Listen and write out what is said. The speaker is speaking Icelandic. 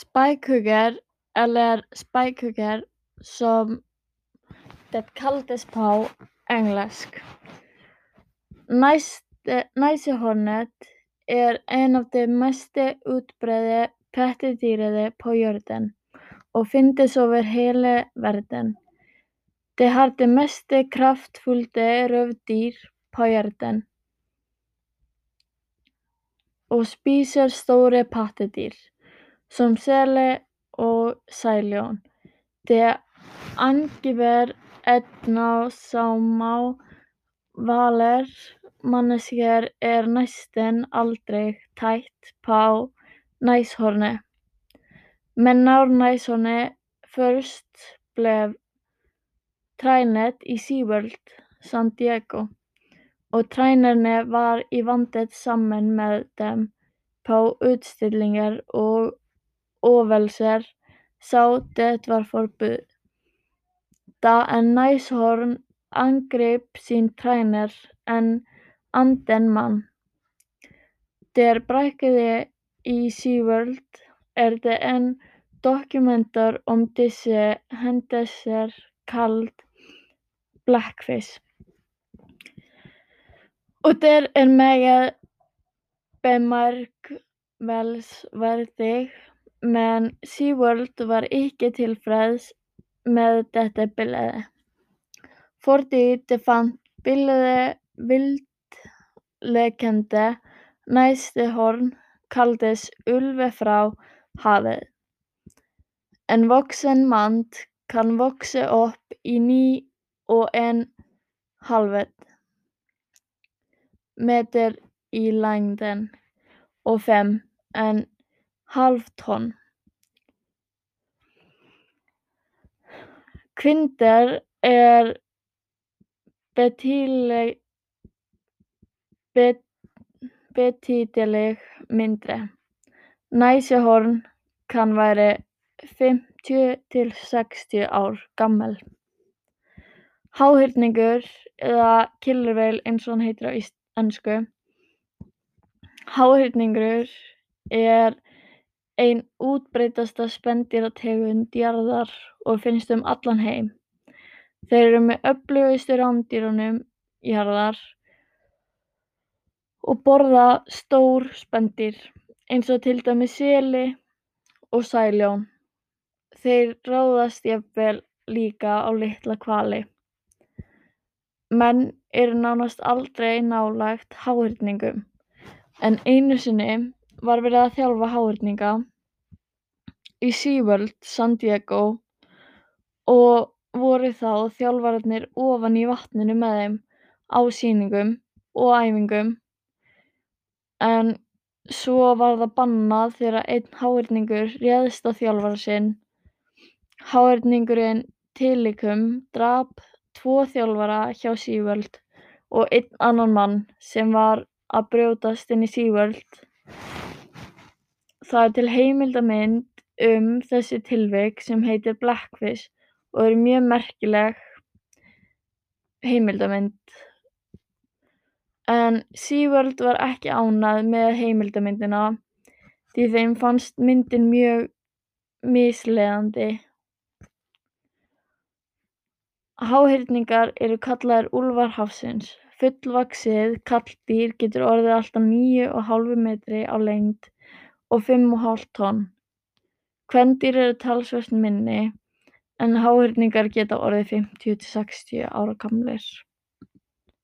Spikehugger eller spikehugger som det kallades på engelska. Näshornet är en av de mest utbredda predatorerna på jorden och finns över hela världen. Det är det mest kraftfulla rövdjuret på jorden och spiser stora pattedyr som säl och sælljón. Det angriper einnig smá hvalir. Manneskjan er næstum aldrei tætt på næshornið, men när näshornet först blev tränat i SeaWorld San Diego och tränarna var inviterade samman med dem på utställningar och överallt så det var förbjudet. Då en näshorn angrep sin tränare, en annan man. Der berättar i SeaWorld är det en dokumentär om dessa händelser kallad Blackfish. Och det är mycket bemärkelsevärdigt, men SeaWorld var inte tillfreds med detta bild. För de fann bildet vildleikandi næshorn kallades Úlfur frá hafi. En vuxen man kan växa upp till nio och en halv meter i längd och fem och ett halvt ton. Kvinnor är betydligt mindre. Næshorn kan vara fimmtíu til sextíu ára gamalt. Háhyrningur eða killer whale eins og hann heitir á ensku. Háhyrningur er ein útbreiddasta spendýrategund jarðar og finnst um allan heim. Þeir eru með öflugustu rándýrum jarðar og borða stór spendýr, eins og til dæmis seli og sæljón. Þeir ráðast jafnvel líka á litla hvali. Menn eru nánast aldrei nálægt háhyrningum, en einu sinni var verið að þjálfa háhyrninga í SeaWorld San Diego og voru þá þjálfararnir ofan í vatninu með þeim á sýningum og æfingum, en svo var það bannað þegar einn háhyrningur réðst á þjálfara sinn. Háhyrningurinn Tilikum drap tvo þjálfara hjá SeaWorld og einn annan mann sem var að brjótast inn í SeaWorld. Það er til heimildarmynd um þessi tilvik sem heitir Blackfish og er mjög merkileg heimildarmynd. En SeaWorld var ekki ánægð með heimildarmyndina því þeim fannst myndin mjög misleiðandi. Háhyrningar eru kallaðir úlfar hafsins. Fullvaxið karldýr getur orðið allt að níu og hálfum metri á lengd og fimm og hálft tonn. Kvendýr eru talsvert minni en háhyrningar geta orðið fimmtíu til sextíu ára gamlir.